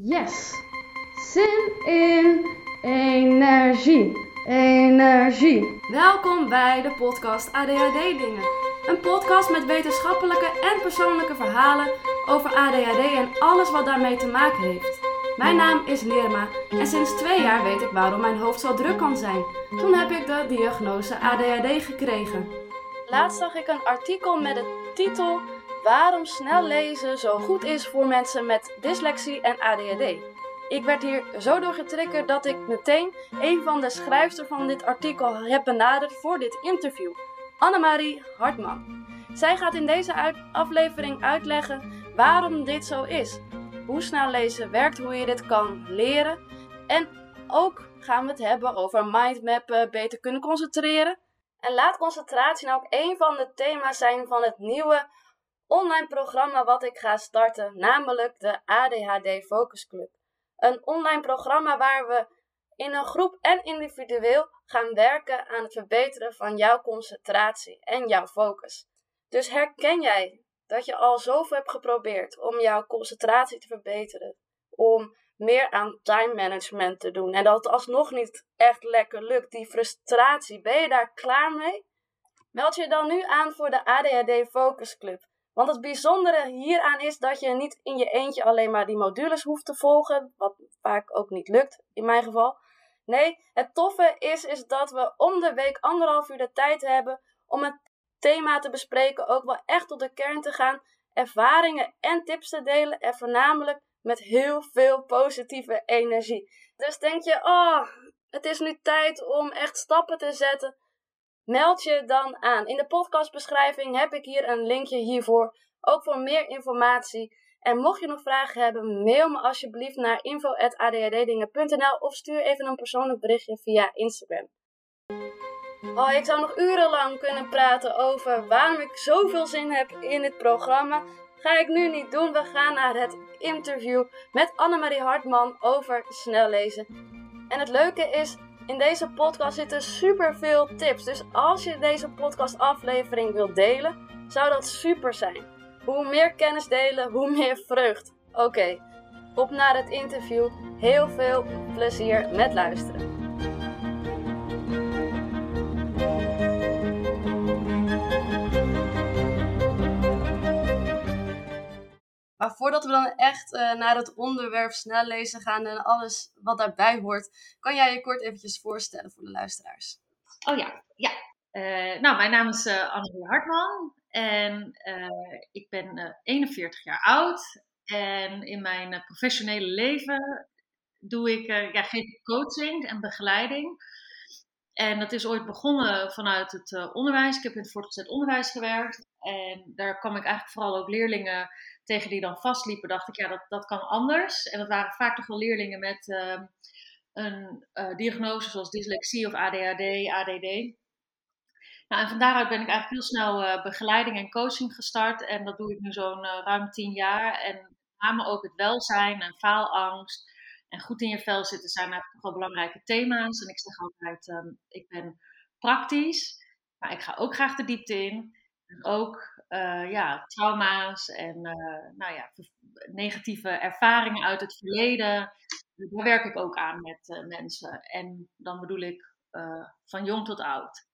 Yes! Zin in energie. Energie. Welkom bij de podcast ADHD Dingen. Een podcast met wetenschappelijke en persoonlijke verhalen over ADHD en alles wat daarmee te maken heeft. Mijn naam is Lerma en sinds twee jaar weet ik waarom mijn hoofd zo druk kan zijn. Toen heb ik de diagnose ADHD gekregen. Laatst zag ik een artikel met de titel Waarom snel lezen zo goed is voor mensen met dyslexie en ADHD. Ik werd hier zo door getriggerd dat ik meteen een van de schrijfsters van dit artikel heb benaderd voor dit interview. Annemarie Hartman. Zij gaat in deze aflevering uitleggen waarom dit zo is. Hoe snel lezen werkt, hoe je dit kan leren. En ook gaan we het hebben over mindmappen, beter kunnen concentreren. En laat concentratie nou ook een van de thema's zijn van het nieuwe online programma wat ik ga starten, namelijk de ADHD Focus Club. Een online programma waar we in een groep en individueel gaan werken aan het verbeteren van jouw concentratie en jouw focus. Dus herken jij dat je al zoveel hebt geprobeerd om jouw concentratie te verbeteren, om meer aan time management te doen en dat het alsnog niet echt lekker lukt, die frustratie, ben je daar klaar mee? Meld je dan nu aan voor de ADHD Focus Club. Want het bijzondere hieraan is dat je niet in je eentje alleen maar die modules hoeft te volgen, wat vaak ook niet lukt in mijn geval. Nee, het toffe is, is dat we om de week anderhalf uur de tijd hebben om het thema te bespreken, ook wel echt tot de kern te gaan, ervaringen en tips te delen en voornamelijk met heel veel positieve energie. Dus denk je, oh, het is nu tijd om echt stappen te zetten Meld je dan aan. In de podcastbeschrijving heb ik hier een linkje hiervoor, ook voor meer informatie. En mocht je nog vragen hebben, mail me alsjeblieft naar info.adhddingen.nl of stuur even een persoonlijk berichtje via Instagram. Oh, ik zou nog urenlang kunnen praten over waarom ik zoveel zin heb in dit programma. Ga ik nu niet doen. We gaan naar het interview met Annemarie Hartman over snel lezen. En het leuke is, in deze podcast zitten super veel tips. Dus als je deze podcastaflevering wilt delen, zou dat super zijn. Hoe meer kennis delen, hoe meer vreugd. Oké, op naar het interview. Heel veel plezier met luisteren. Maar voordat we dan echt uh, naar het onderwerp snel lezen gaan en alles wat daarbij hoort, kan jij je kort eventjes voorstellen voor de luisteraars? Oh ja, ja. Uh, nou, mijn naam is uh, Annelie Hartman en ik ben 41 jaar oud. En in mijn professionele leven doe ik, ja, geef ik coaching en begeleiding. En dat is ooit begonnen vanuit het onderwijs. Ik heb in het voortgezet onderwijs gewerkt. En daar kwam ik eigenlijk vooral ook leerlingen tegen die dan vastliepen, dacht ik, ja, dat, dat kan anders. En dat waren vaak toch wel leerlingen met uh, een uh, diagnose zoals dyslexie of ADHD, ADD. Nou, en van daaruit ben ik eigenlijk heel snel uh, begeleiding en coaching gestart. En dat doe ik nu zo'n eh, ruim tien jaar. En met name ook het welzijn en faalangst en goed in je vel zitten zijn eigenlijk toch wel belangrijke thema's. En ik zeg altijd, um, ik ben praktisch, maar ik ga ook graag de diepte in. Ook uh, ja, trauma's en uh, nou ja, negatieve ervaringen uit het verleden. Daar werk ik ook aan met uh, mensen. En dan bedoel ik van jong tot oud.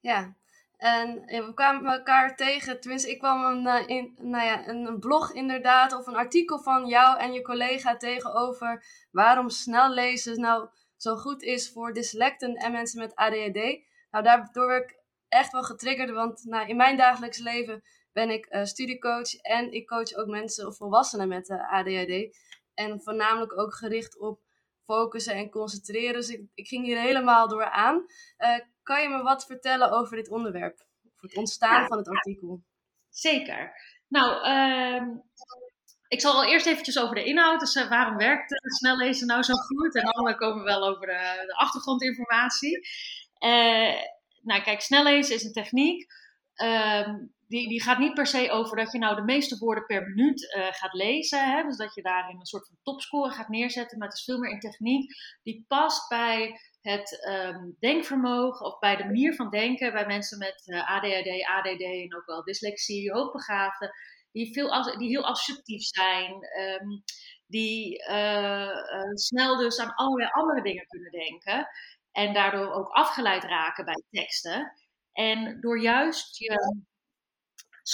Ja, en we kwamen elkaar tegen, tenminste ik kwam een, in, nou ja, een blog inderdaad of een artikel van jou en je collega tegenover waarom snel lezen nou zo goed is voor dyslecten en mensen met ADHD. Nou, daardoor werd ik echt wel getriggerd, want nou, in mijn dagelijks leven ben ik uh, studiecoach en ik coach ook mensen of volwassenen met uh, ADHD. En voornamelijk ook gericht op focussen en concentreren. Dus ik, ik ging hier helemaal door aan. Uh, kan je me wat vertellen over dit onderwerp? Of het ontstaan van het artikel? Zeker. Nou, ehm, ik zal al eerst eventjes over de inhoud. Dus waarom werkt snel lezen nou zo goed? En dan komen we wel over de, de achtergrondinformatie nou kijk, snel lezen is een techniek. Ehm, die, die gaat niet per se over dat je nou de meeste woorden per minuut uh, gaat lezen. Hè? Dus dat je daarin een soort van topscore gaat neerzetten. Maar het is veel meer een techniek die past bij het um, denkvermogen of bij de manier van denken bij mensen met eh, ADHD, ADD en ook wel dyslexie, hoogbegaafden. Die, veel, die heel assertief zijn, um, die snel dus aan allerlei andere dingen kunnen denken. En daardoor ook afgeleid raken bij teksten. En door juist je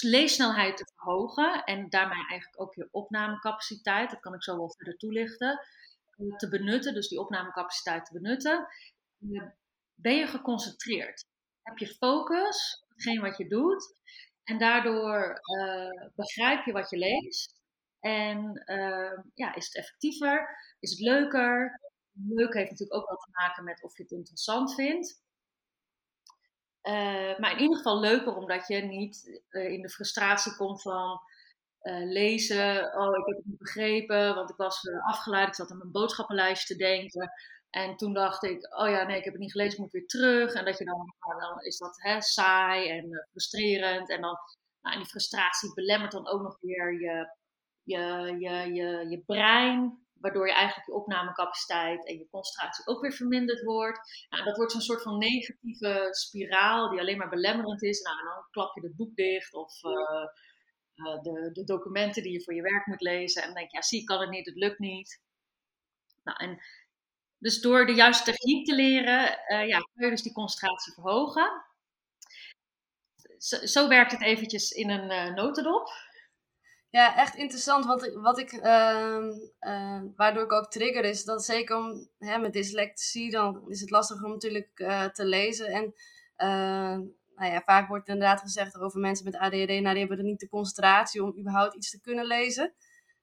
leessnelheid te verhogen en daarmee eigenlijk ook je opnamecapaciteit, dat kan ik zo wel verder toelichten, te benutten, dus die opnamecapaciteit te benutten, ben je geconcentreerd. Heb je focus op wat je doet en daardoor uh, begrijp je wat je leest en ja, is het effectiever, is het leuker. Leuk heeft natuurlijk ook wel te maken met of je het interessant vindt. Uh, maar in ieder geval leuker omdat je niet in de frustratie komt van uh, lezen. Oh, ik heb het niet begrepen, want ik was afgeleid. Ik zat aan mijn boodschappenlijst te denken. En toen dacht ik, oh ja, nee, ik heb het niet gelezen, ik moet weer terug. En dat je dan, nou, is dat hè, saai en frustrerend. En dan, nou, die frustratie belemmert dan ook nog weer je, je, je, je brein. Waardoor je eigenlijk je opnamecapaciteit en je concentratie ook weer verminderd wordt. Nou, dat wordt zo'n soort van negatieve spiraal die alleen maar belemmerend is. Nou, en dan klap je het boek dicht of uh, de, de, documenten die je voor je werk moet lezen. En dan denk je, ja, zie, ik kan het niet, het lukt niet. Nou, en dus door de juiste techniek te leren, uh, ja, kun je dus die concentratie verhogen. Zo, zo werkt het eventjes in een notendop. Ja, echt interessant. Want wat ik, uh, waardoor ik ook trigger is, dat zeker om, hè, met dyslexie, dan is het lastig om natuurlijk te lezen. En nou ja, vaak wordt inderdaad gezegd over mensen met ADHD, nou die hebben er niet de concentratie om überhaupt iets te kunnen lezen.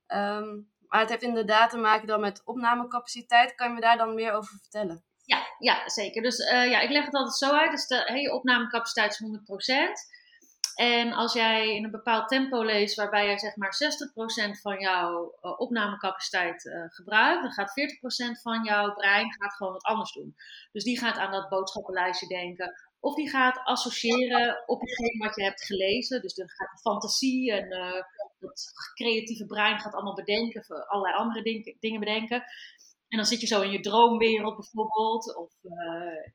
Ehm, maar het heeft inderdaad te maken dan met opnamecapaciteit. Kan je me daar dan meer over vertellen? Ja, ja zeker. Dus ja, ik leg het altijd zo uit. Dus de, opnamecapaciteit is 100%. En als jij in een bepaald tempo leest, waarbij jij zeg maar 60% van jouw uh, opnamecapaciteit uh, gebruikt, dan gaat 40% van jouw brein gaat gewoon wat anders doen. Dus die gaat aan dat boodschappenlijstje denken, of die gaat associëren op hetgeen wat je hebt gelezen. Dus dan gaat de fantasie en uh, het creatieve brein gaat allemaal bedenken, allerlei andere ding, dingen bedenken. En dan zit je zo in je droomwereld bijvoorbeeld, of uh,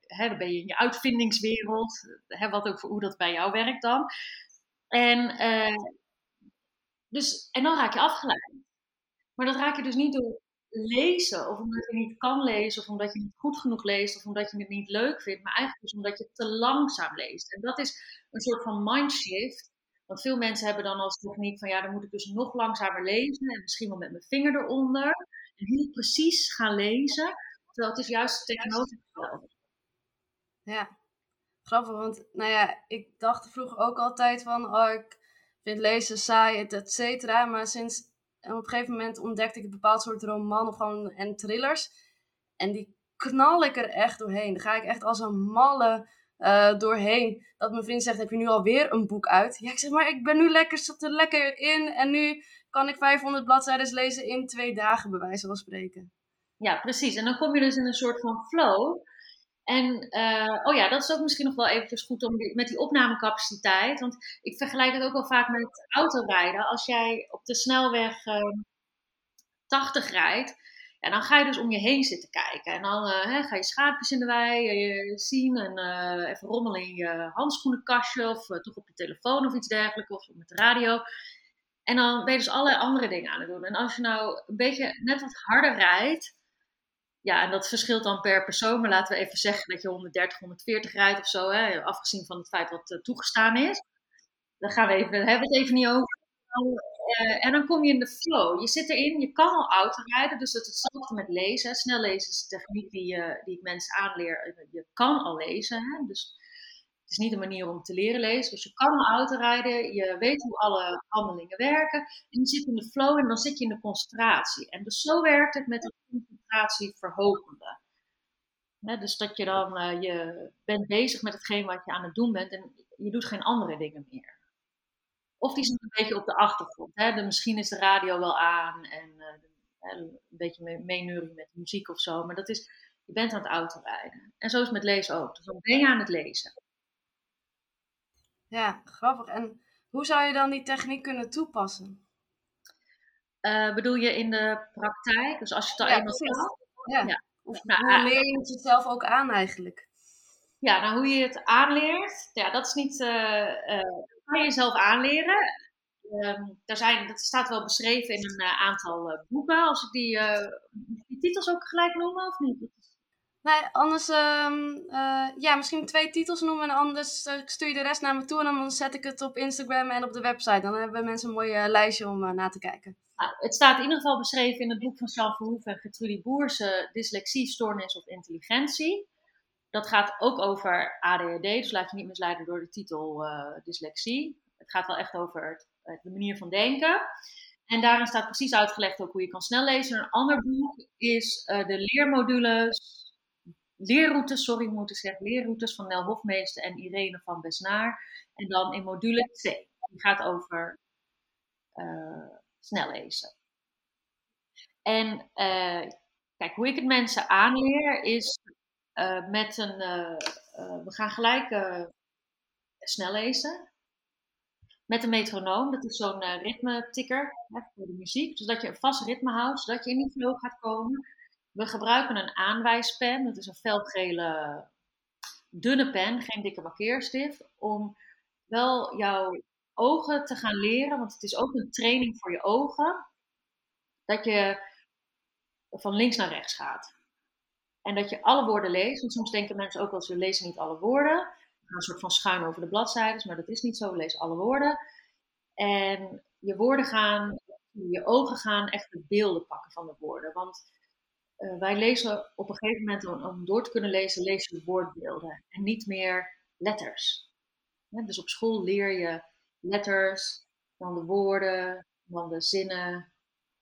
hè, dan ben je in je uitvindingswereld, hè, wat ook hoe dat bij jou werkt dan. En, uh, dus, en dan raak je afgeleid. Maar dat raak je dus niet door lezen, of omdat je niet kan lezen, of omdat je niet goed genoeg leest, of omdat je het niet leuk vindt, maar eigenlijk dus omdat je te langzaam leest. En dat is een soort van mindshift. Want veel mensen hebben dan als techniek van ja, dan moet ik dus nog langzamer lezen en misschien wel met mijn vinger eronder. Heel precies gaan lezen, terwijl het is juist tegenovergestelde. Ja, grappig, want nou ja, ik dacht vroeger ook altijd van, oh, ik vind lezen saai, et cetera. Maar sinds op een gegeven moment ontdekte ik een bepaald soort roman of gewoon, en thrillers. En die knal ik er echt doorheen. Dan ga ik echt als een malle uh, doorheen. Dat mijn vriend zegt, heb je nu alweer een boek uit? Ja, ik zeg, maar ik ben nu lekker, zat er lekker in. En nu kan ik 500 bladzijden lezen in twee dagen, bij wijze van spreken. Ja, precies. En dan kom je dus in een soort van flow. En uh, oh ja, dat is ook misschien nog wel eventjes goed om met die opnamecapaciteit. Want ik vergelijk het ook wel vaak met autorijden. Als jij op de snelweg uh, ehm, 80 rijdt, ja, dan ga je dus om je heen zitten kijken. En dan uh, hè, ga je schaapjes in de wei eh, zien en even rommelen in je handschoenenkastje of toch op je telefoon of iets dergelijks of met de radio. En dan ben je dus allerlei andere dingen aan het doen. En als je nou een beetje net wat harder rijdt, ja, en dat verschilt dan per persoon. Maar laten we even zeggen dat je 130, 140 rijdt of zo. Hè, afgezien van het feit wat toegestaan is. Dan gaan we even, hebben we het even niet over. Uh, en dan kom je in de flow. Je zit erin, je kan al auto rijden. Dus het is hetzelfde met lezen. Snel lezen is de techniek die, uh, die ik mensen aanleer. Je kan al lezen. Hè? Dus het is niet een manier om te leren lezen. Dus je kan al auto rijden. Je weet hoe alle handelingen werken. En je zit in de flow en dan zit je in de concentratie. En dus zo werkt het met de concentratieverhogende. dus dat je dan, uh, je bent bezig met hetgeen wat je aan het doen bent en je doet geen andere dingen meer. Of die zijn een beetje op de achtergrond. Hè? De, misschien is de radio wel aan en uh, een beetje meeneuren met muziek of zo. Maar dat is, je bent aan het autorijden. En zo is het met lezen ook. Dus dan ben je aan het lezen. Ja, grappig. En hoe zou je dan die techniek kunnen toepassen? Uh, bedoel je in de praktijk? Dus als je het al ja, eenmaal zegt. Ja. ja. Of nou, hoe leer je het jezelf ook aan eigenlijk? Ja, nou hoe je het aanleert, ja, dat is niet. Uh, uh, kan je jezelf aanleren. ehm, daar zijn, dat staat wel beschreven in een aantal boeken. Als ik die, die titels ook gelijk noemen, of niet? Nee, anders, ehm, ja, misschien twee titels noemen en anders stuur je de rest naar me toe en dan zet ik het op Instagram en op de website. Dan hebben mensen een mooi lijstje om uh, na te kijken. Nou, het staat in ieder geval beschreven in het boek van Jean Verhoeven en Gertrudie Boerse, Dyslexie, Stoornis of Intelligentie. Dat gaat ook over ADHD, dus laat je niet misleiden door de titel uh, dyslexie. Het gaat wel echt over het, de manier van denken. En daarin staat precies uitgelegd ook hoe je kan snel lezen. Een ander boek is uh, de leermodules, leerroutes, sorry, ik moet zeggen, leerroutes van Nel Hofmeester en Irene van Besnaar. En dan in module C. Die gaat over uh, snel lezen. En kijk, hoe ik het mensen aanleer is uh, met een, uh, uh, we gaan gelijk snel lezen. Met een metronoom, dat is zo'n ritme-tikker voor de muziek. Zodat je een vast ritme houdt, zodat je in die flow gaat komen. We gebruiken een aanwijspen, dat is een felgele dunne pen, geen dikke markeerstift. Om wel jouw ogen te gaan leren, want het is ook een training voor je ogen. Dat je van links naar rechts gaat. En dat je alle woorden leest. Want soms denken mensen ook wel, ze lezen niet alle woorden. We gaan een soort van schuin over de bladzijden, maar dat is niet zo. We lezen alle woorden. En je woorden gaan, je ogen gaan echt de beelden pakken van de woorden. Want uh, wij lezen op een gegeven moment, om, door te kunnen lezen, lees je woordbeelden. En niet meer letters. Dus op school leer je letters, dan de woorden, dan de zinnen.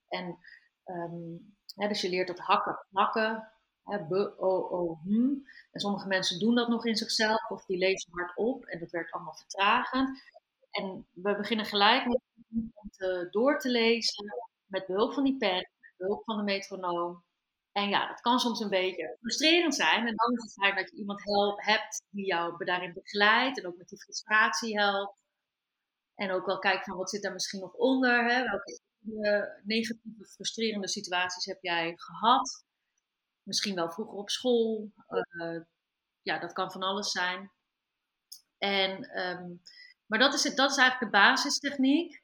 En um, dus je leert dat hakken, plakken, B, O, O, hm. En sommige mensen doen dat nog in zichzelf of die lezen hardop en dat werkt allemaal vertragend. En we beginnen gelijk met om door te lezen met behulp van die pen, met behulp van de metronoom. En ja, dat kan soms een beetje frustrerend zijn. En dan is het fijn dat je iemand helpt, hebt die jou daarin begeleidt en ook met die frustratie helpt. En ook wel kijkt van wat zit daar misschien nog onder. Hè? Welke negatieve, frustrerende situaties heb jij gehad? Misschien wel vroeger op school. Uh, ja, dat kan van alles zijn. En, um, maar dat is, dat is eigenlijk de basistechniek.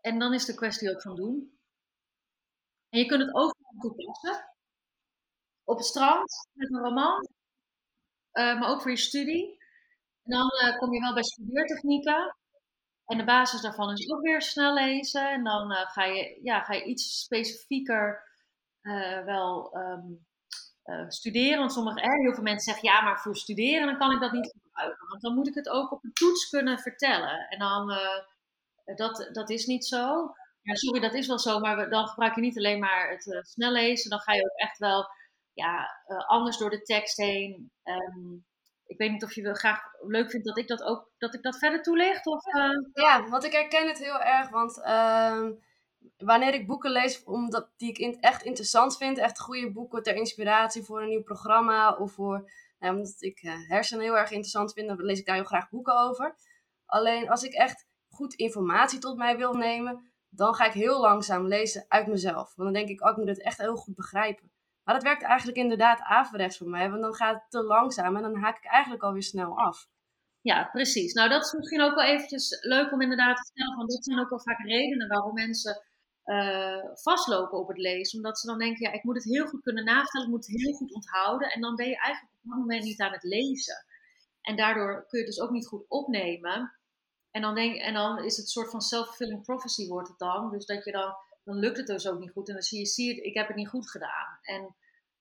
En dan is de kwestie ook van doen. En je kunt het overal toepassen. Op het strand, met een roman. Uh, maar ook voor je studie. En dan uh, kom je wel bij studeertechnieken. En de basis daarvan is ook weer snel lezen. En dan ga, je, ja, ga je iets specifieker wel um, uh, studeren. Want sommige, eh, heel veel mensen zeggen, ja, maar voor studeren dan kan ik dat niet gebruiken. Want dan moet ik het ook op een toets kunnen vertellen. En dan, uh, dat, dat is niet zo. Ja, sorry, dat is wel zo, maar dan gebruik je niet alleen maar het snel lezen. Dan ga je ook echt wel ja, anders door de tekst heen. Um, ik weet niet of je wel graag leuk vindt dat ik dat ook dat ik dat verder toelicht. Of, Ja, want ik herken het heel erg. Want uh, wanneer ik boeken lees omdat, die ik echt interessant vind, echt goede boeken ter inspiratie voor een nieuw programma of voor, nou, omdat ik uh, hersenen heel erg interessant vind, dan lees ik daar heel graag boeken over. Alleen als ik echt goed informatie tot mij wil nemen, dan ga ik heel langzaam lezen uit mezelf. Want dan denk ik, oh, ik moet het echt heel goed begrijpen. Maar dat werkt eigenlijk inderdaad averechts voor mij, want dan gaat het te langzaam en dan haak ik eigenlijk alweer snel af. Ja, precies. Nou, dat is misschien ook wel eventjes leuk om inderdaad te stellen, want dat zijn ook wel vaak redenen waarom mensen uh, vastlopen op het lezen. Omdat ze dan denken, ja, ik moet het heel goed kunnen navertellen, ik moet het heel goed onthouden. En dan ben je eigenlijk op dat moment niet aan het lezen. En daardoor kun je het dus ook niet goed opnemen. En dan, denk, en dan is het een soort van self-fulfilling prophecy wordt het dan. Dus dat je dan, dan lukt het dus ook niet goed. En dan zie je, zie je ik heb het niet goed gedaan. En,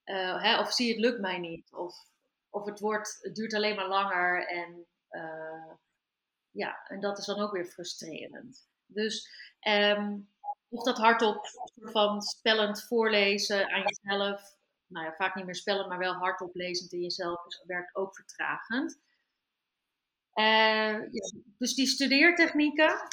uh, hè, of zie je, het lukt mij niet. Of, of het, wordt, het duurt alleen maar langer. En uh, ja, en dat is dan ook weer frustrerend. Dus um, of dat hardop van spellend voorlezen aan jezelf. Nou ja, vaak niet meer spellen, maar wel hardop lezend in jezelf. Dus werkt ook vertragend. Ja, dus die studeertechnieken.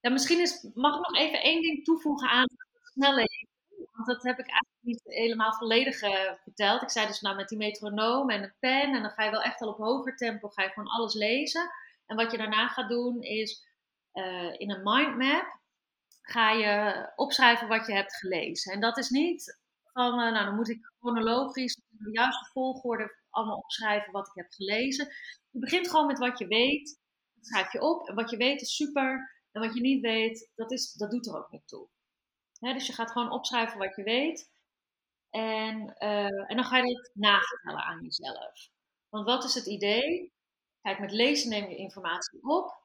Ja, misschien is, mag ik nog even één ding toevoegen aan het snelle Want dat heb ik eigenlijk niet helemaal volledig uh, verteld. Ik zei dus nou met die metronoom en een pen. En dan ga je wel echt al op hoger tempo ga je gewoon alles lezen. En wat je daarna gaat doen is uh, in een mindmap ga je opschrijven wat je hebt gelezen. En dat is niet van, uh, nou dan moet ik chronologisch in de juiste volgorde allemaal opschrijven wat ik heb gelezen. Je begint gewoon met wat je weet. dat schrijf je op. En wat je weet is super. En wat je niet weet, dat, is, dat doet er ook niet toe. dus je gaat gewoon opschrijven wat je weet. En, eh, en dan ga je het navertellen aan jezelf. Want wat is het idee? Kijk, met lezen neem je informatie op.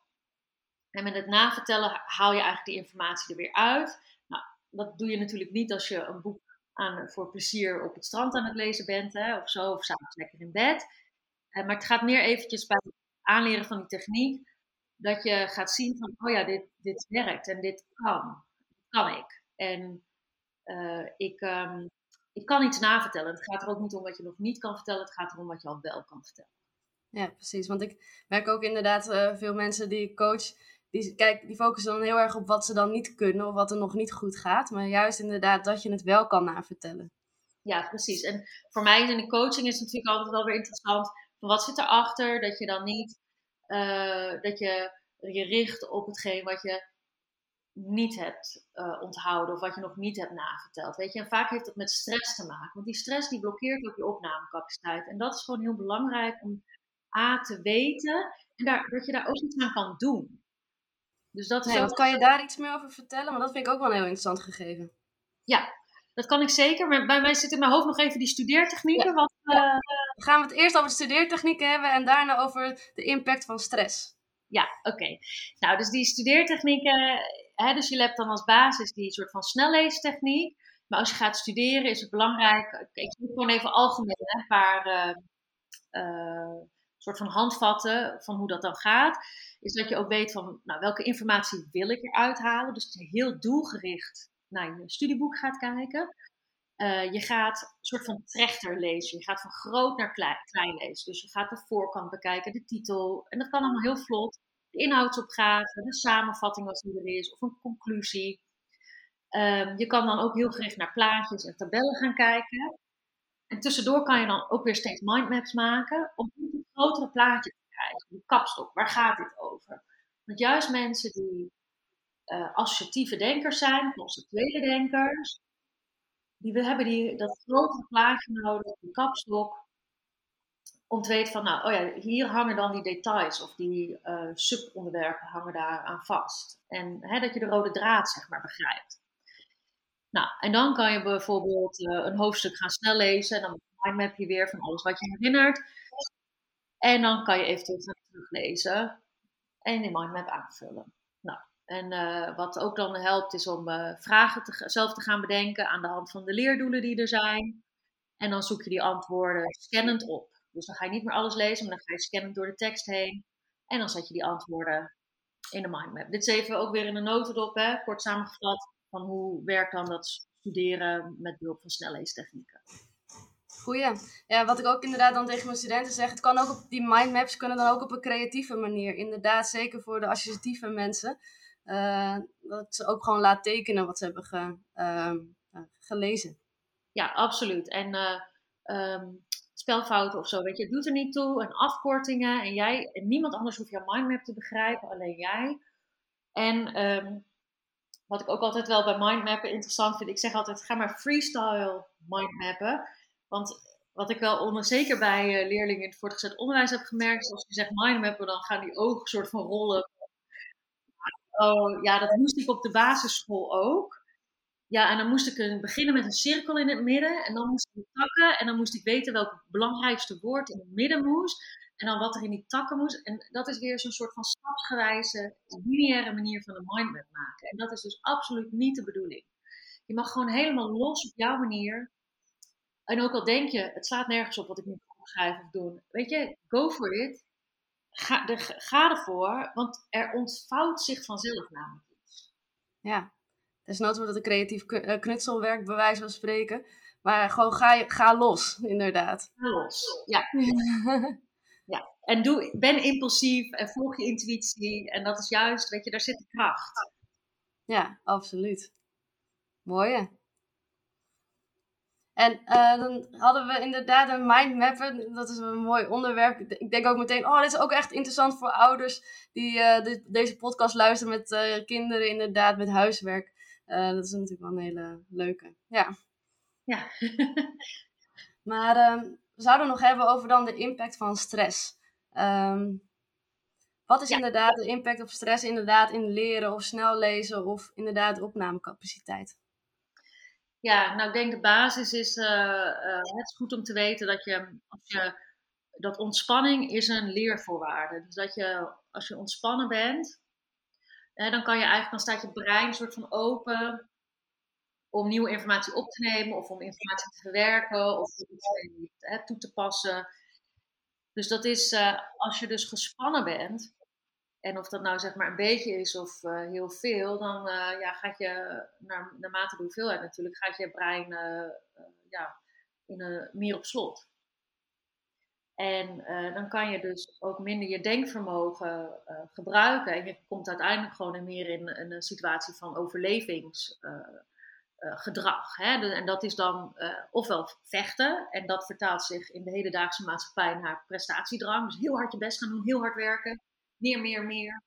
En met het navertellen haal je eigenlijk die informatie er weer uit. Nou, dat doe je natuurlijk niet als je een boek aan, voor plezier op het strand aan het lezen bent, hè, of zo, of s'avonds lekker in bed. Uh, maar het gaat meer eventjes bij het aanleren van die techniek, dat je gaat zien van, oh ja, dit, dit werkt en dit kan. kan ik. En uh, ik, um, ik kan iets navertellen. Het gaat er ook niet om wat je nog niet kan vertellen, het gaat erom wat je al wel kan vertellen. Ja, precies. Want ik merk ook inderdaad uh, veel mensen die ik coach, die, kijk, die focussen dan heel erg op wat ze dan niet kunnen of wat er nog niet goed gaat. Maar juist inderdaad dat je het wel kan navertellen. Ja, precies. En voor mij in de coaching is het natuurlijk altijd wel weer interessant. Van wat zit erachter? Dat je dan niet, uh, dat je je richt op hetgeen wat je niet hebt uh, onthouden of wat je nog niet hebt naverteld. Weet je, en vaak heeft dat met stress te maken. Want die stress die blokkeert ook je opnamecapaciteit. En dat is gewoon heel belangrijk om A te weten en daar, dat je daar ook iets aan kan doen. Dus dat kan je daar iets meer over vertellen? Maar dat vind ik ook wel een heel interessant gegeven. Ja, dat kan ik zeker. Maar bij mij zit in mijn hoofd nog even die studeertechnieken. Want, uh, gaan we het eerst over studeertechnieken hebben en daarna over de impact van stress. Ja, oké. Nou, dus die studeertechnieken, hè, dus je hebt dan als basis die soort van snelleestechniek. Maar als je gaat studeren is het belangrijk, ik doe gewoon even algemeen een paar uh, uh, soort van handvatten van hoe dat dan gaat. Is dat je ook weet van nou, welke informatie wil ik eruit halen. Dus heel doelgericht naar je studieboek gaat kijken. Uh, je gaat een soort van trechter lezen. Je gaat van groot naar klein, lezen. Dus je gaat de voorkant bekijken, de titel. En dat kan allemaal heel vlot. De inhoudsopgave, de samenvatting als die er is, of een conclusie. Um, je kan dan ook heel gericht naar plaatjes en tabellen gaan kijken. En tussendoor kan je dan ook weer steeds mindmaps maken om een grotere plaatje te krijgen. Die kapstok, waar gaat dit over? Want juist mensen die uh, associatieve denkers zijn, conceptuele denkers, die hebben die, dat grotere plaatje nodig, die kapstok, om te weten van, nou, oh ja, hier hangen dan die details of die uh, subonderwerpen hangen daar aan vast. En hè, dat je de rode draad, zeg maar, begrijpt. Nou, en dan kan je bijvoorbeeld uh, een hoofdstuk gaan snel lezen en dan mindmap je weer van alles wat je herinnert. En dan kan je eventueel teruglezen en die mindmap aanvullen. Nou, en uh, wat ook dan helpt is om uh, vragen te, zelf te gaan bedenken aan de hand van de leerdoelen die er zijn. En dan zoek je die antwoorden scannend op. Dus dan ga je niet meer alles lezen, maar dan ga je scannend door de tekst heen. En dan zet je die antwoorden in de mindmap. Dit is even ook weer in een notendop, hè, kort samengevat, van hoe werkt dan dat studeren met behulp van snelleestechnieken. Goeie. Ja, wat ik ook inderdaad dan tegen mijn studenten zeg, het kan ook op, die mindmaps kunnen dan ook op een creatieve manier. Inderdaad, zeker voor de associatieve mensen. Uh, dat ze ook gewoon laat tekenen wat ze hebben ge, uh, gelezen. Ja, absoluut. En uh, spelfouten of zo, weet je, het doet er niet toe. En afkortingen. En jij, niemand anders hoeft jouw mindmap te begrijpen, alleen jij. En um, wat ik ook altijd wel bij mindmappen interessant vind, ik zeg altijd, ga maar freestyle mindmappen. Want wat ik wel onder, zeker bij uh, leerlingen in het voortgezet onderwijs heb gemerkt, als je zegt mindmappen, dan gaan die ogen soort van rollen. Oh, ja, dat moest ik op de basisschool ook. Ja, en dan moest ik beginnen met een cirkel in het midden. En dan moest ik takken. En dan moest ik weten welk belangrijkste woord in het midden moest. En dan wat er in die takken moest. En dat is weer zo'n soort van stapsgewijze, lineaire manier van een mindmap maken. En dat is dus absoluut niet de bedoeling. Je mag gewoon helemaal los op jouw manier. En ook al denk je, het slaat nergens op wat ik nu schrijven of doen. Weet je, go for it. Ga, de, ga ervoor, want er ontvouwt zich vanzelf namelijk iets. Ja, Desnoods wordt het een creatief eh, knutselwerk, bij wijze van spreken. Maar gewoon ga, ga los, inderdaad. Ga los, ja. ja. En doe, ben impulsief en volg je intuïtie. En dat is juist, weet je, daar zit de kracht. Ja, absoluut. Mooi. En uh, dan hadden we inderdaad een mindmapper. Dat is een mooi onderwerp. Ik denk ook meteen, oh, dit is ook echt interessant voor ouders die uh, deze podcast luisteren met uh, kinderen, inderdaad, met huiswerk. Dat is natuurlijk wel een hele leuke. Ja. Ja. maar um, we zouden nog hebben over dan de impact van stress. Um, Wat is inderdaad de impact op stress inderdaad in leren of snel lezen of inderdaad opnamecapaciteit? Ja, nou ik denk de basis is, uh, het is goed om te weten dat je, als je, dat ontspanning is een leervoorwaarde. Dus dat je, als je ontspannen bent, dan kan je eigenlijk, dan staat je brein soort van open om nieuwe informatie op te nemen of om informatie te verwerken of iets toe te passen. Dus dat is, uh, als je dus gespannen bent, en of dat nou zeg maar een beetje is of uh, heel veel, dan uh, ja, gaat je, naar, naarmate de hoeveelheid natuurlijk, gaat je brein ja, in een, meer op slot. En dan kan je dus ook minder je denkvermogen gebruiken. En je komt uiteindelijk gewoon meer in, een situatie van overlevings gedrag. Hè? en dat is dan ofwel vechten, en dat vertaalt zich in de hedendaagse maatschappij naar prestatiedrang. Dus heel hard je best gaan doen, heel hard werken, meer, meer, meer.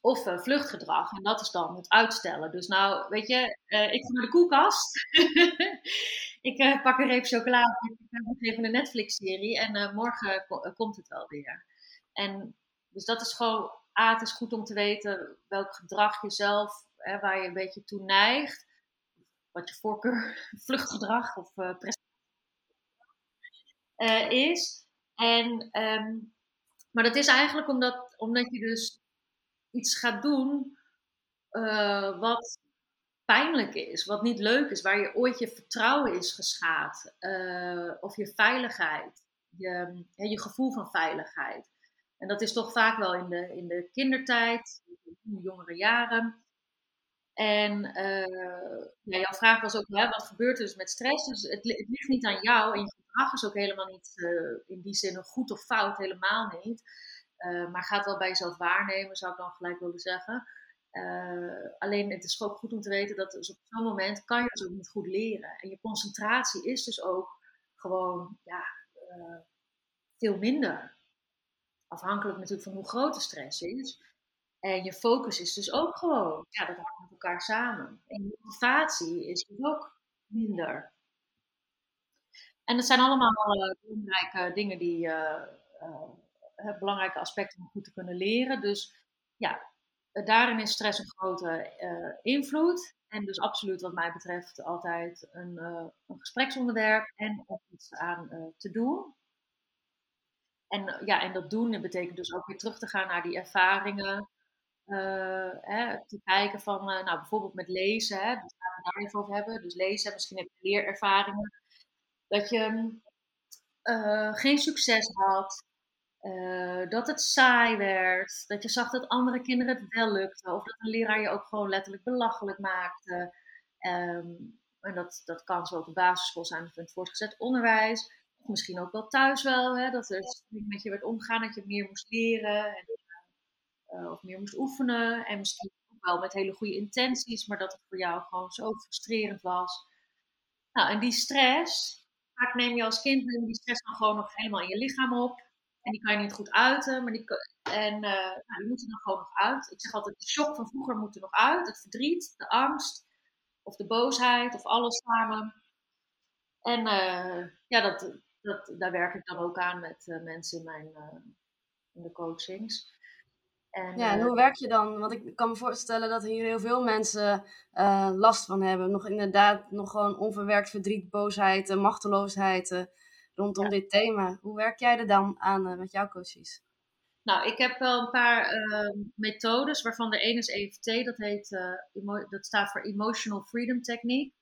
Of uh, vluchtgedrag, en dat is dan het uitstellen. Dus nou, weet je, ik ga naar de koelkast. ik pak een reep chocolade, ik ga even een Netflix-serie en morgen komt het wel weer. En dus dat is gewoon, A, het is goed om te weten welk gedrag je zelf, hè, waar je een beetje toe neigt wat je voorkeur, vluchtgedrag of uh, is. En, ehm, maar dat is eigenlijk omdat, omdat je dus iets gaat doen uh, wat pijnlijk is, wat niet leuk is, waar je ooit je vertrouwen is geschaad, of je veiligheid, je, je gevoel van veiligheid. En dat is toch vaak wel in de, in de kindertijd, in de jongere jaren. En uh, ja, jouw vraag was ook, wat gebeurt er dus met stress? Dus het, ligt niet aan jou en je gedrag is ook helemaal niet uh, in die zin goed of fout, helemaal niet. Uh, maar gaat wel bij jezelf waarnemen, zou ik dan gelijk willen zeggen. alleen het is ook goed om te weten dat dus op zo'n moment kan je dus ook niet goed leren. En je concentratie is dus ook gewoon ja, veel minder. Afhankelijk natuurlijk van hoe groot de stress is. En je focus is dus ook gewoon, ja, dat hangt met elkaar samen. En je motivatie is dus ook minder. En dat zijn allemaal belangrijke dingen die, belangrijke aspecten om goed te kunnen leren. Dus ja, daarin is stress een grote invloed. En dus absoluut wat mij betreft altijd een, een gespreksonderwerp en om iets aan te doen. En, ja, en dat doen betekent dus ook weer terug te gaan naar die ervaringen hè, te kijken van, nou bijvoorbeeld met lezen, hè, dus gaan we daar even over hebben. Dus lezen, misschien heb je leerervaringen. Dat je uh, geen succes had, dat het saai werd, dat je zag dat andere kinderen het wel lukte, of dat een leraar je ook gewoon letterlijk belachelijk maakte. Um, en dat, dat kan zo op de basisschool zijn of in het voortgezet onderwijs. Of misschien ook wel thuis wel, hè, dat er met je werd omgaan, dat je meer moest leren. En, uh, of meer moest oefenen. En misschien ook wel met hele goede intenties, maar dat het voor jou gewoon zo frustrerend was. Nou, en die stress, vaak neem je als kind die stress dan gewoon nog helemaal in je lichaam op. En die kan je niet goed uiten, maar die, en, uh, nou, die moeten er gewoon nog uit. Ik zeg altijd, de shock van vroeger moet er nog uit. Het verdriet, de angst, of de boosheid, of alles samen. En uh, ja, dat, dat, daar werk ik dan ook aan met uh, mensen in, mijn, in de coachings. En, ja, en hoe werk je dan? Want ik kan me voorstellen dat hier heel veel mensen last van hebben. Nog inderdaad, nog gewoon onverwerkt verdriet, boosheid, machteloosheid rondom dit thema. Hoe werk jij er dan aan uh, met jouw coaches? Nou, ik heb wel een paar uh, methodes, waarvan de ene is EFT, dat, heet, dat staat voor Emotional Freedom Technique.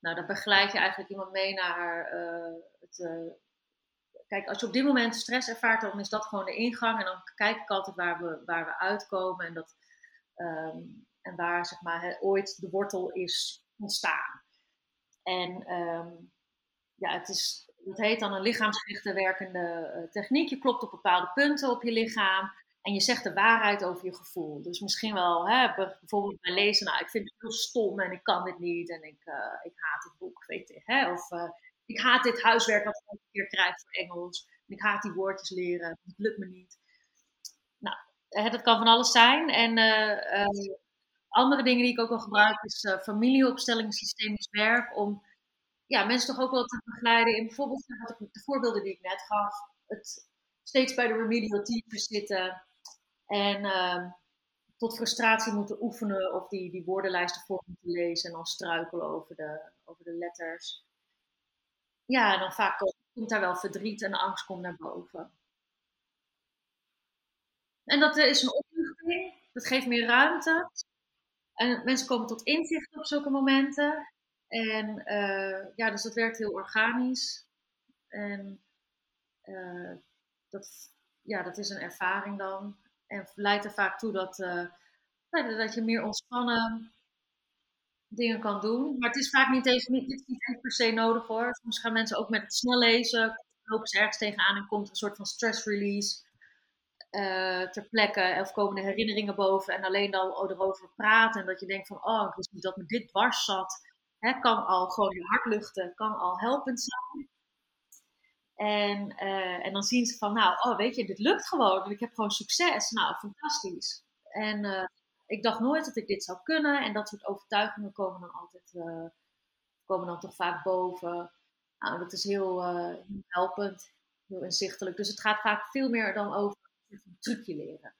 Nou, dan begeleid je eigenlijk iemand mee naar het kijk, als je op dit moment stress ervaart, dan is dat gewoon de ingang. En dan kijk ik altijd waar we, waar we uitkomen en, dat, ehm, en waar zeg maar, ooit de wortel is ontstaan. En um, ja, het is, dat heet dan een lichaamsgerichte werkende uh, techniek. Je klopt op bepaalde punten op je lichaam. En je zegt de waarheid over je gevoel. Dus misschien wel, hè, bijvoorbeeld bij lezen, nou, ik vind het heel stom en ik kan dit niet en ik, uh, ik haat het boek, weet je. Hè? Of uh, ik haat dit huiswerk dat ik een keer krijg voor Engels. ik haat die woordjes leren. Het lukt me niet. Nou, dat kan van alles zijn. En andere dingen die ik ook al gebruik is familieopstelling, systemisch werk. Om ja, mensen toch ook wel te begeleiden in bijvoorbeeld de voorbeelden die ik net gaf. Het steeds bij de remedial zitten. En ehm, tot frustratie moeten oefenen of die, die woordenlijsten voor moeten lezen en dan struikelen over de, over de letters. Ja, en dan vaak komt daar wel verdriet en angst komt naar boven. En dat is een opluchting, dat geeft meer ruimte. En mensen komen tot inzicht op zulke momenten. En uh, ja, dus dat werkt heel organisch. En uh, dat, ja, dat is een ervaring dan. En leidt er vaak toe dat, uh, dat je meer ontspannen dingen kan doen. Maar het is vaak niet, even, niet, is niet per se nodig hoor. Soms gaan mensen ook met het snel lezen, lopen ze ergens tegenaan en komt een soort van stress release ter plekke. Of komen de herinneringen boven en alleen dan erover praten. En dat je denkt van, oh, ik wist niet dat me dit dwars zat. Hè, kan al gewoon je hart luchten, kan al helpend zijn. En, uh, en dan zien ze van, nou, oh, weet je, dit lukt gewoon. Ik heb gewoon succes. Nou, fantastisch. En uh, ik dacht nooit dat ik dit zou kunnen. En dat soort overtuigingen komen dan altijd, uh, komen dan toch vaak boven. Nou, dat is heel, heel helpend, heel inzichtelijk. Dus het gaat vaak veel meer dan over een trucje leren.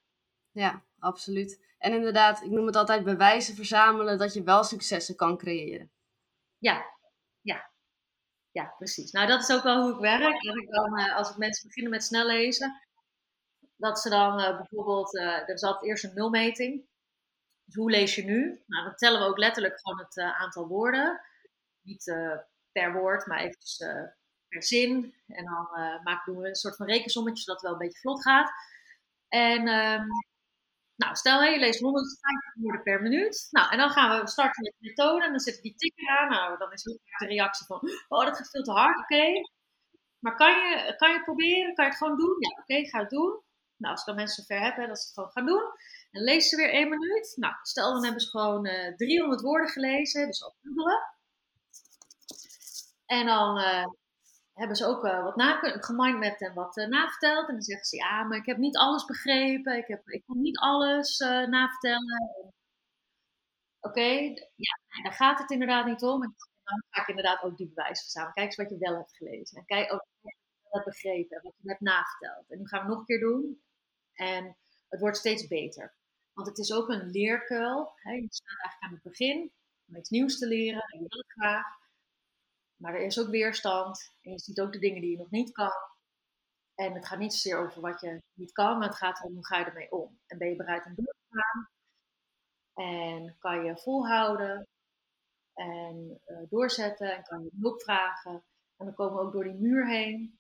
Ja, absoluut. En inderdaad, ik noem het altijd bewijzen verzamelen dat je wel successen kan creëren. Ja, ja. Ja, precies. Nou, dat is ook wel hoe ik werk. Dat ik dan, uh, als mensen beginnen met snel lezen, dat ze dan uh, bijvoorbeeld, uh, er zat eerst een nulmeting. Dus hoe lees je nu? Nou, dan tellen we ook letterlijk gewoon het aantal woorden. Niet per woord, maar eventjes per zin. En dan maken, doen we een soort van rekensommetje, zodat het wel een beetje vlot gaat. En um, nou, stel je leest 150 woorden per minuut. Nou, en dan gaan we starten met de methode. En dan zet ik die tikker aan. Nou, dan is heel de reactie van, oh, dat gaat veel te hard. Oké. Maar kan je, kan je het proberen? Kan je het gewoon doen? Ja, oké, ga het doen. Nou, als ik dan mensen zover heb, hè, dat ze het gewoon gaan doen. En lees ze weer één minuut. Nou, stel dan hebben ze gewoon uh, eh, 300 woorden gelezen. Dus al dubbele. En dan uh, hebben ze ook uh, wat gemindmapt en wat uh, naverteld. En dan zeggen ze, ja, maar ik heb niet alles begrepen. Ik, heb, ik kon niet alles uh, navertellen. Oké, ja, daar gaat het inderdaad niet om. En dan ga ik inderdaad ook die bewijs verzamelen. Kijk eens wat je wel hebt gelezen. En kijk ook wat je hebt begrepen. Wat je hebt naverteld. En nu gaan we nog een keer doen. En het wordt steeds beter. Want het is ook een leerkuil. Hè? Je staat eigenlijk aan het begin om iets nieuws te leren. En je wil het graag. Maar er is ook weerstand. En je ziet ook de dingen die je nog niet kan. En het gaat niet zozeer over wat je niet kan, maar het gaat erom hoe ga je ermee om. En ben je bereid om door te gaan? En kan je volhouden? En uh, doorzetten? En kan je hulp vragen? En dan komen we ook door die muur heen.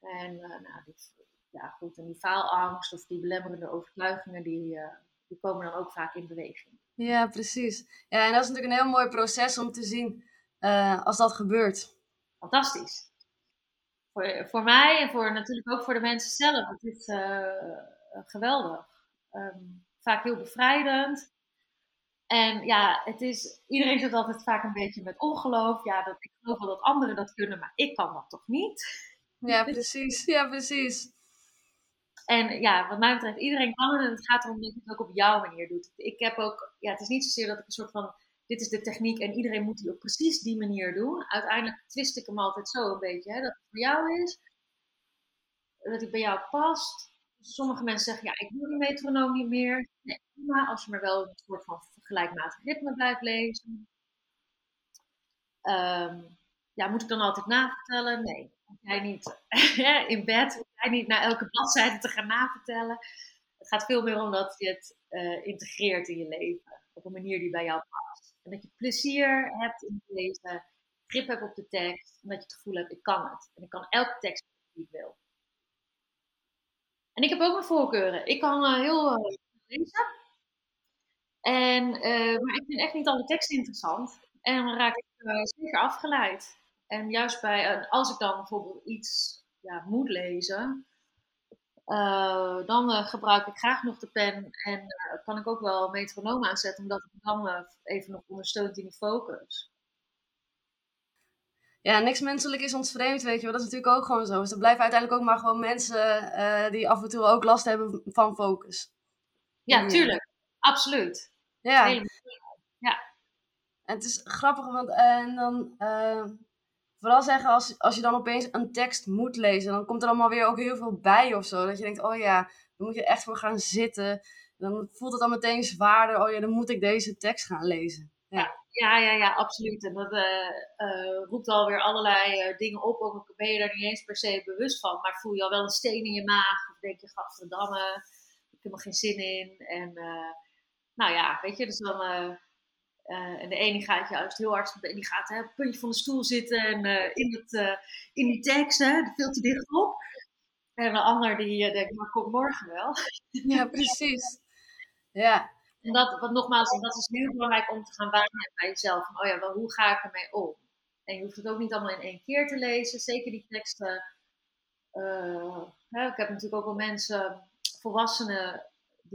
En uh, nou, dit, ja, goed, en die faalangst of die belemmerende overtuigingen, die, uh, die komen dan ook vaak in beweging. Ja, precies. Ja, en dat is natuurlijk een heel mooi proces om te zien uh, als dat gebeurt. Fantastisch. Voor, voor mij en voor, natuurlijk ook voor de mensen zelf. Het is uh, geweldig. Um, vaak heel bevrijdend. En ja, het is, iedereen zit altijd vaak een beetje met ongeloof. Ja, dat, ik geloof wel dat anderen dat kunnen, maar ik kan dat toch niet? Ja, precies. Ja, precies. En ja, wat mij betreft, iedereen kan het. En het gaat erom dat je het ook op jouw manier doet. Ik heb ook, ja, het is niet zozeer dat ik een soort van dit is de techniek en iedereen moet die op precies die manier doen. Uiteindelijk twist ik hem altijd zo een beetje, hè, dat het voor jou is, dat het bij jou past. Sommige mensen zeggen, ja, ik doe die metronoom niet meer. Nee, maar als je maar wel een soort van gelijkmatig ritme blijft lezen. Um, ja, moet ik dan altijd navertellen? Nee, jij niet in bed, jij niet naar elke bladzijde te gaan navertellen. Het gaat veel meer om dat je het uh, integreert in je leven op een manier die bij jou past. En dat je plezier hebt in het lezen, grip hebt op de tekst. En dat je het gevoel hebt, ik kan het. En ik kan elke tekst die ik wil. En ik heb ook mijn voorkeuren. Ik kan uh, heel uh, lezen. En, uh, maar ik vind echt niet alle teksten interessant. En dan raak ik zeker afgeleid. En juist bij, als ik dan bijvoorbeeld iets ja, moet lezen, uh, dan uh, gebruik ik graag nog de pen en uh, kan ik ook wel metronoom aanzetten, omdat het dan even nog ondersteunt in die focus. Ja, niks menselijk is ons vreemd, weet je wel. Dat is natuurlijk ook gewoon zo. Dus er blijven uiteindelijk ook maar gewoon mensen die af en toe ook last hebben van focus. Ja, tuurlijk. Absoluut. Ja. Ja. En het is grappig, want en dan vooral zeggen als, als je dan opeens een tekst moet lezen, dan komt er allemaal weer ook heel veel bij of zo. Dat je denkt, oh ja, Dan moet je echt voor gaan zitten. Dan voelt het dan meteen zwaarder. Oh ja, dan moet ik deze tekst gaan lezen. Ja, ja, ja, ja absoluut. En dat uh, roept alweer allerlei dingen op. Ook ben je daar niet eens per se bewust van. Maar voel je al wel een steen in je maag. Of denk je, gadverdamme, ik heb er geen zin in. En nou ja, weet je, dus dan uh, en de ene gaat juist heel hard, die gaat hè, op het puntje van de stoel zitten en uh, in, het, uh, in die tekst, hè, veel te dicht op. En de ander die denkt, maar kom morgen wel. Ja, precies. Ja. En dat, wat nogmaals, dat is heel belangrijk om te gaan waarnemen bij jezelf. Van, oh ja, wel, hoe ga ik ermee om? En je hoeft het ook niet allemaal in één keer te lezen. Zeker die teksten. Hè, ik heb natuurlijk ook wel mensen, volwassenen,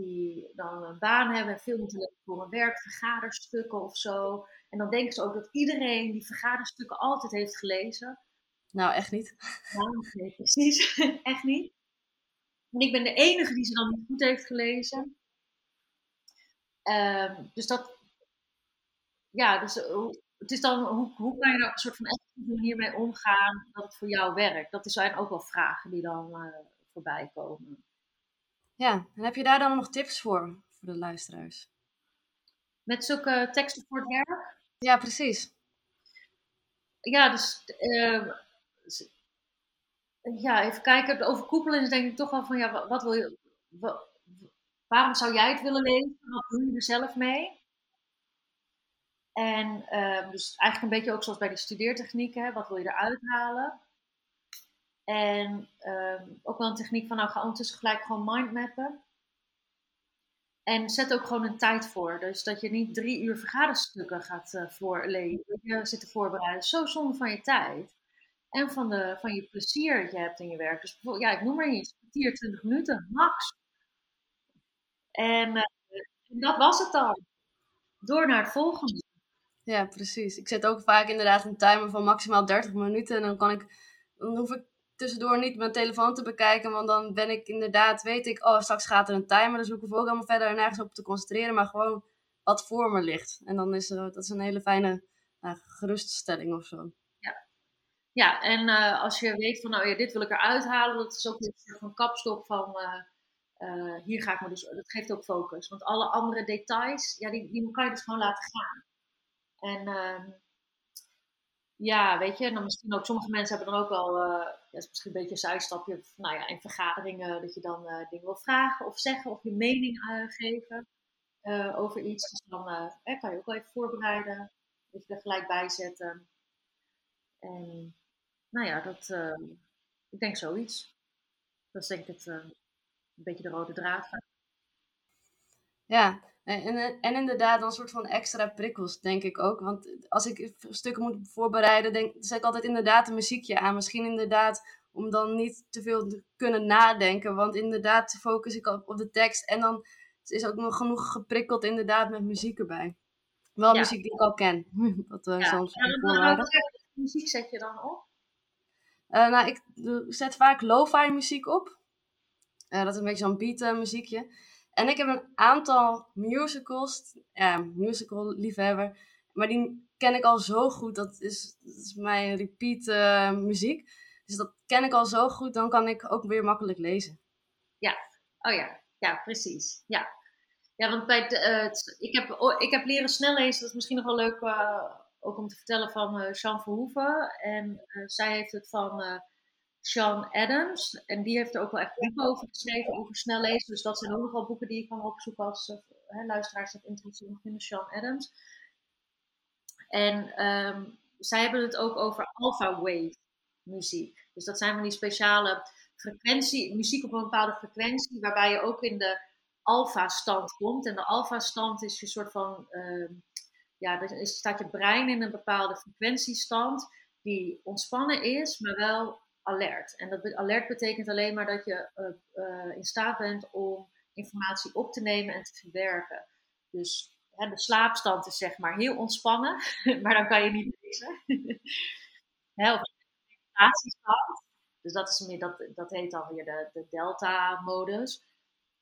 die dan een baan hebben en veel moeten leren voor een werk, vergaderstukken of zo. En dan denken ze ook dat iedereen die vergaderstukken altijd heeft gelezen. Nou, echt niet. Ja, nee, precies. echt niet. En ik ben de enige die ze dan niet goed heeft gelezen. Um, dus dat, ja, dus eh, het is dan, hoe, hoe kan je er op een soort van effectieve manier mee omgaan dat het voor jou werkt? Dat zijn ook wel vragen die dan uh, voorbij komen. Ja, en heb je daar dan nog tips voor, voor de luisteraars? Met zulke teksten voor het werk? Ja, precies. Ja, dus uh, ja, even kijken. Overkoepelen is denk ik toch wel van, ja, wat wil je, wat, waarom zou jij het willen lezen? Wat doe je er zelf mee? En uh, dus eigenlijk een beetje ook zoals bij die studeertechnieken, wat wil je eruit halen? En ehm, ook wel een techniek van, nou ga ondertussen gelijk gewoon mindmappen. En zet ook gewoon een tijd voor. Dus dat je niet drie uur vergaderstukken gaat uh, voorlezen. Je zit te voorbereiden. Zo zonde van je tijd. En van, de, van je plezier dat je hebt in je werk. Dus ja, ik noem maar iets. 10, 20 minuten, max. En, uh, en dat was het dan. Door naar het volgende. Ja, precies. Ik zet ook vaak inderdaad een timer van maximaal 30 minuten. En dan kan ik, dan hoef ik tussendoor niet mijn telefoon te bekijken. Want dan ben ik inderdaad, weet ik, oh, straks gaat er een timer. Dus ik hoef ook allemaal verder nergens op te concentreren. Maar gewoon wat voor me ligt. En dan is er, dat is een hele fijne uh, geruststelling of zo. Ja, ja en uh, als je weet van, nou ja, dit wil ik eruit halen. Dat is ook een soort van kapstok van, hier ga ik me dus, dat geeft ook focus. Want alle andere details, ja, die, die kan je dus gewoon laten gaan. En ehm, ja, weet je, dan misschien ook sommige mensen hebben dan ook wel, uh, ja, is misschien een beetje een zijstapje, nou ja, in vergaderingen dat je dan uh, dingen wil vragen of zeggen of je mening uh, geven over iets. Dus dan kan je ook wel even voorbereiden, dat je er gelijk bij zetten. En nou ja, dat, ik denk zoiets. Dat is denk ik het, een beetje de rode draad. Ja, en, en inderdaad, dan een soort van extra prikkels, denk ik ook. Want als ik stukken moet voorbereiden, denk, zet ik altijd inderdaad een muziekje aan. Misschien inderdaad om dan niet te veel te kunnen nadenken. Want inderdaad focus ik op, op de tekst. En dan is ook nog genoeg geprikkeld inderdaad met muziek erbij. Wel muziek die ik al ken. dat, uh, ja. soms ja, muziek zet je dan op? Uh, nou, ik zet vaak lo-fi muziek op. Uh, dat is een beetje zo'n beat muziekje. En ik heb een aantal musicals, musical liefhebber, maar die ken ik al zo goed. Dat is, is mijn repeat uh, muziek. Dus dat ken ik al zo goed, dan kan ik ook weer makkelijk lezen. Ja, oh ja, ja, precies. Ja, ja want bij de, uh, ik, heb, ik heb leren snel lezen, dat is misschien nog wel leuk uh, ook om te vertellen van Jean Verhoeven. En zij heeft het van Sean Adams. En die heeft er ook wel echt boeken over geschreven, over snel lezen. Dus dat zijn ook nog wel boeken die ik kan opzoeken als uh, luisteraars dat interessant vinden. Sean Adams. En um, zij hebben het ook over alpha wave muziek. Dus dat zijn van die speciale frequentie, muziek op een bepaalde frequentie, waarbij je ook in de alpha stand komt. En de alpha stand is je soort van, uh, ja, dan staat je brein in een bepaalde frequentiestand die ontspannen is, maar wel alert. En dat alert betekent alleen maar dat je uh, in staat bent om informatie op te nemen en te verwerken. Dus hè, de slaapstand is zeg maar heel ontspannen, maar dan kan je niet lezen. hè, of de. Dus dat, is meer, dat, dat heet dan weer de, de delta-modus.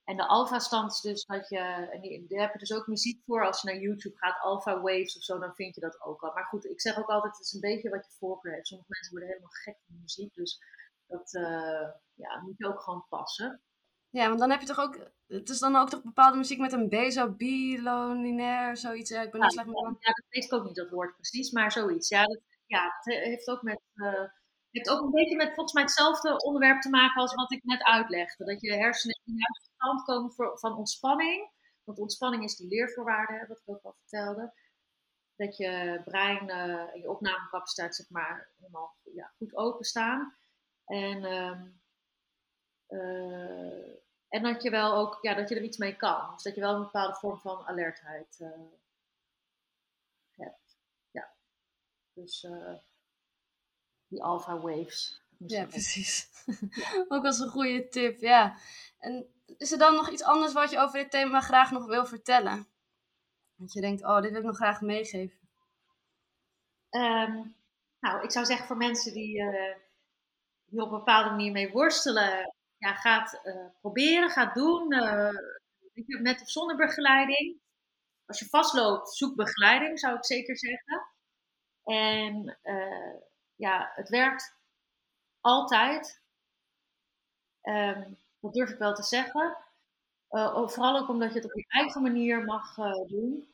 En de alpha-stand is dus dat je, en daar heb je dus ook muziek voor. Als je naar YouTube gaat, alpha waves of zo, dan vind je dat ook al. Maar goed, ik zeg ook altijd, het is een beetje wat je voorkeur hebt. Sommige mensen worden helemaal gek van muziek, dus dat uh, ja, moet je ook gewoon passen. Ja, want dan heb je toch ook... Het is dan ook toch bepaalde muziek met een B, zo biloninair, zoiets. Ja, ik ben niet slecht met... Ja, dat weet ik ook niet, dat woord precies, maar zoiets. Ja, dat, ja het heeft ook met... Uh, heeft ook een beetje met volgens mij hetzelfde onderwerp te maken als wat ik net uitlegde. Dat je hersenen stand komen voor, van ontspanning. Want ontspanning is die leervoorwaarde, wat ik ook al vertelde. Dat je brein uh, en je opnamecapaciteit zeg maar helemaal ja, goed openstaan. En, um, uh, en dat je wel ook, ja, dat je er iets mee kan. Dus dat je wel een bepaalde vorm van alertheid uh, hebt. Ja. Dus die alpha waves. Ja, precies. ook als een goede tip, ja. En is er dan nog iets anders wat je over dit thema graag nog wil vertellen? Dat je denkt, oh, dit wil ik nog graag meegeven. Um, nou, ik zou zeggen voor mensen die uh, hier op een bepaalde manier mee worstelen, ja, gaat uh, proberen, gaat doen, uh, met of zonder begeleiding. Als je vastloopt, zoek begeleiding, zou ik zeker zeggen. En ja, het werkt altijd. Um, dat durf ik wel te zeggen. Uh, vooral ook omdat je het op je eigen manier mag uh, doen.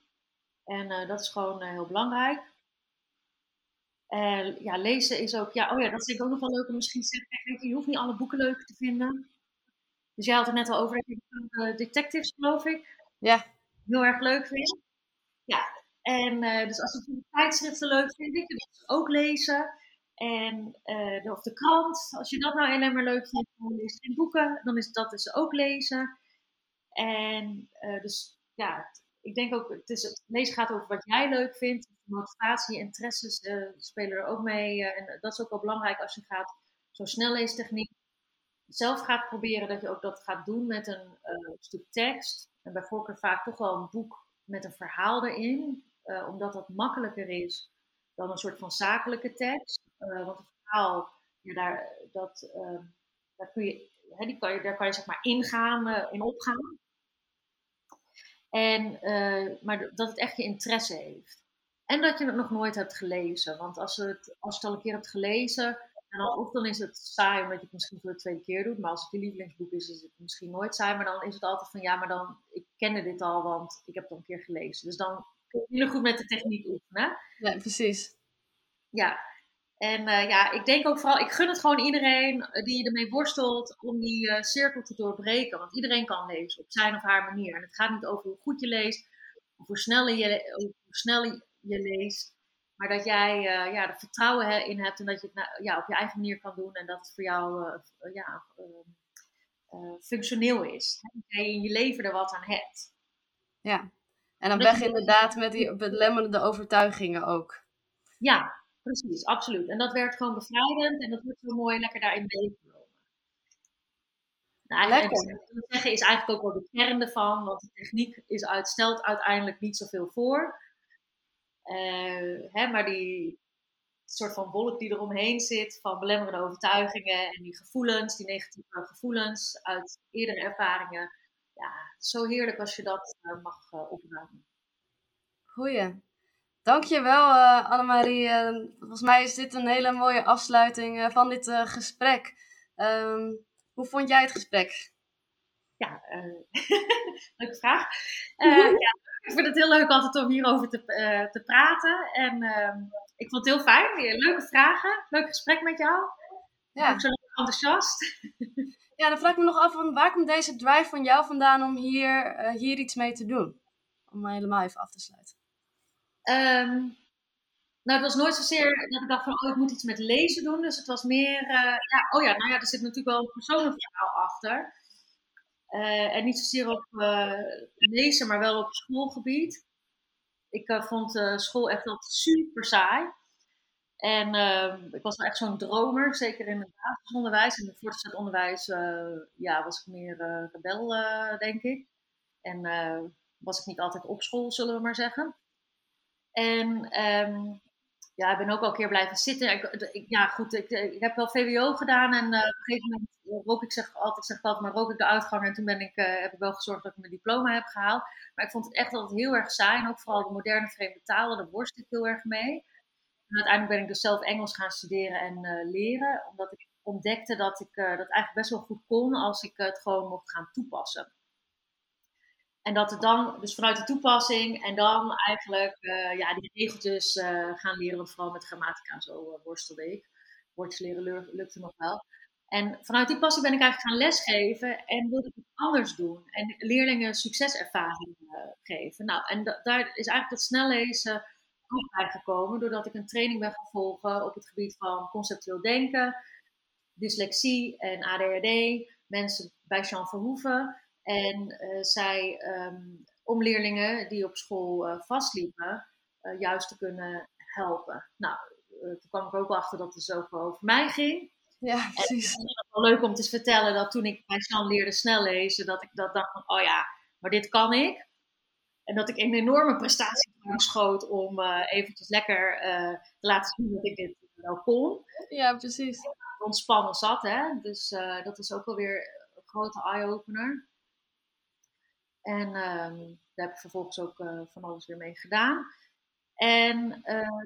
En uh, dat is gewoon heel belangrijk. En ja, lezen is ook, ja, oh ja, dat vind ik ook nog wel leuk om misschien te zeggen. je, hoeft niet alle boeken leuk te vinden. Dus jij had het net al over je detectives, geloof ik, ja. heel erg leuk vindt. Ja, en dus als je tijdschriften leuk vindt, je dat ook lezen. En uh, of de krant, als je dat nou alleen maar leuk vindt, dan boeken, dan is dat dus ook lezen. En uh, dus ja, ik denk ook, het, is, het lezen gaat over wat jij leuk vindt. Motivatie, interesses uh, spelen er ook mee. en dat is ook wel belangrijk als je gaat, zo'n snelleestechniek, zelf gaat proberen, dat je ook dat gaat doen met een stuk tekst. En bij voorkeur vaak toch wel een boek met een verhaal erin, omdat dat makkelijker is dan een soort van zakelijke tekst. Uh, want het verhaal, ja, daar, dat, uh, daar, kun je, hè, die kan je, daar kan je zeg maar ingaan, uh, in opgaan. En, maar dat het echt je interesse heeft. En dat je het nog nooit hebt gelezen. Want als, het, als je het al een keer hebt gelezen, dan, of dan is het saai omdat je het misschien voor de tweede keer doet. Maar als het je lievelingsboek is, is het misschien nooit saai. Maar dan is het altijd van ja, maar dan, ik kende dit al, want ik heb het al een keer gelezen. Dus dan kun je goed met de techniek oefenen. Ja, precies. Ja, en uh, ja, ik denk ook vooral, ik gun het gewoon iedereen die ermee worstelt om die uh, cirkel te doorbreken. Want iedereen kan lezen op zijn of haar manier. En het gaat niet over hoe goed je leest, of hoe snel je, hoe snel je leest. Maar dat jij uh, ja, er vertrouwen in hebt en dat je het ja, op je eigen manier kan doen. En dat het voor jou ja, functioneel is. Dat jij in je leven er wat aan hebt. Ja, en dan weg inderdaad met die belemmerende overtuigingen ook. Ja, Precies, absoluut. En dat werkt gewoon bevrijdend en dat wordt zo mooi lekker daarin meegenomen. Nou, lekker. Wat zeggen is eigenlijk ook wel de kern ervan, want de techniek is uit, stelt uiteindelijk niet zoveel voor. Uh, hè, maar die soort van wolk die eromheen zit van belemmerende overtuigingen en die gevoelens, die negatieve gevoelens uit eerdere ervaringen. Ja, zo heerlijk als je dat uh, mag uh, opruimen. Goeie. Dankjewel uh, Annemarie. Uh, volgens mij is dit een hele mooie afsluiting uh, van dit gesprek. Um, hoe vond jij het gesprek? Ja, leuke vraag. ja, ik vind het heel leuk altijd om hierover te, te praten. En ehm, ik vond het heel fijn. Leuke vragen. Leuk gesprek met jou. Ja. Zo enthousiast. ja, dan vraag ik me nog af, waar komt deze drive van jou vandaan om hier, hier iets mee te doen? Om helemaal even af te sluiten. Um, nou, het was nooit zozeer dat ik dacht van, oh, ik moet iets met lezen doen. Dus het was meer, uh, ja, oh ja, nou ja, er zit natuurlijk wel een persoonlijk verhaal achter. Uh, en niet zozeer op uh, lezen, maar wel op schoolgebied. Ik vond school echt altijd super saai. En ehm, ik was wel echt zo'n dromer, zeker in het basisonderwijs. In het voortgezet onderwijs ja, was ik meer rebel, denk ik. En was ik niet altijd op school, zullen we maar zeggen. En um, ja, ik ben ook al een keer blijven zitten. Ik, ja, goed, ik, ik, heb wel VWO gedaan en uh, op een gegeven moment rook ik zeg altijd, zeg altijd, maar rook ik de uitgang. En toen ben ik, heb ik wel gezorgd dat ik mijn diploma heb gehaald. Maar ik vond het echt altijd heel erg saai. En ook vooral de moderne vreemde talen, daar worstel ik heel erg mee. En uiteindelijk ben ik dus zelf Engels gaan studeren en leren. Omdat ik ontdekte dat ik dat eigenlijk best wel goed kon als ik het gewoon mocht gaan toepassen. En dat het dan, dus vanuit de toepassing en dan eigenlijk ja, die regeltjes gaan leren, vooral met grammatica zo worstelde ik. Woordjes leren lukte nog wel. En vanuit die passie ben ik eigenlijk gaan lesgeven en wilde ik het anders doen. En leerlingen succeservaring geven. Nou, en daar is eigenlijk dat snellezen ook bij gekomen. Doordat ik een training ben gaan op het gebied van conceptueel denken, dyslexie en ADHD. Mensen bij Jean Verhoeven. En uh, zij, um, om leerlingen die op school uh, vastliepen, juist te kunnen helpen. Nou, toen kwam ik ook achter dat het zo over mij ging. Ja, precies. En het is wel leuk om te vertellen dat toen ik bij San leerde snel lezen, dat ik dat dacht van, oh ja, maar dit kan ik. En dat ik een enorme prestatie schoot om uh, eventjes lekker uh, te laten zien dat ik dit wel kon. Ja, precies. Ontspannen zat, hè. Dus uh, dat is ook wel weer een grote eye-opener. En um, daar heb ik vervolgens ook van alles weer mee gedaan. En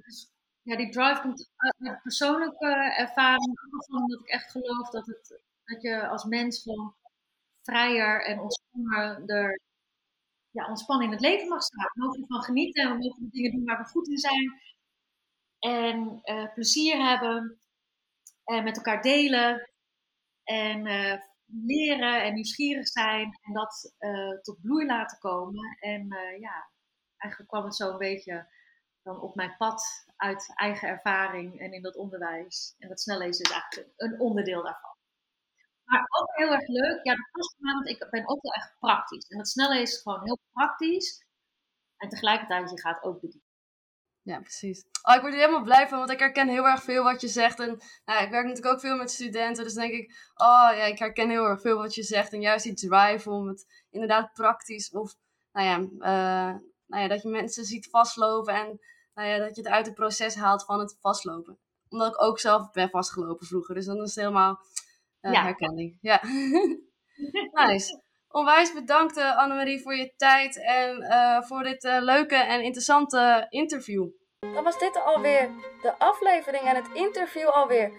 dus ja, die drive komt uit persoonlijke ervaring. Omdat ik echt geloof dat, het, dat je als mens gewoon vrijer en ontspanner ja, ontspannen in het leven mag staan. We mogen ervan genieten en we mogen de dingen doen waar we goed in zijn. En plezier hebben. En met elkaar delen. En leren en nieuwsgierig zijn. En dat uh, tot bloei laten komen. En ja, eigenlijk kwam het zo een beetje dan op mijn pad uit eigen ervaring en in dat onderwijs. En dat snellezen is eigenlijk een onderdeel daarvan. Maar ook heel erg leuk, ja, dat past me, want ik ben ook wel echt praktisch. En dat snellezen is gewoon heel praktisch. En tegelijkertijd, je gaat ook bedienen. Ja, precies. Oh, ik word er helemaal blij van, want ik herken heel erg veel wat je zegt. En nou, ik werk natuurlijk ook veel met studenten, dus denk ik, oh ja, ik herken heel erg veel wat je zegt. En juist die drive om het inderdaad praktisch of, nou ja, uh, nou ja dat je mensen ziet vastlopen en nou ja, dat je het uit het proces haalt van het vastlopen. Omdat ik ook zelf ben vastgelopen vroeger. Dus dan is het helemaal uh, ja. herkenning. Ja. nice. Onwijs bedankt uh, Annemarie voor je tijd en uh, voor dit leuke en interessante interview. Dan was dit alweer de aflevering en het interview alweer.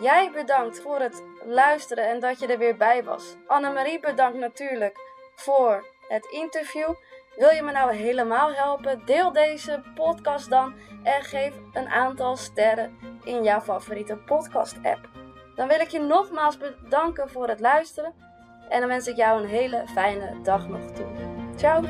Jij bedankt voor het luisteren en dat je er weer bij was. Annemarie bedankt natuurlijk voor het interview. Wil je me nou helemaal helpen? Deel deze podcast dan en geef een aantal sterren in jouw favoriete podcast-app. Dan wil ik je nogmaals bedanken voor het luisteren en dan wens ik jou een hele fijne dag nog toe. Ciao!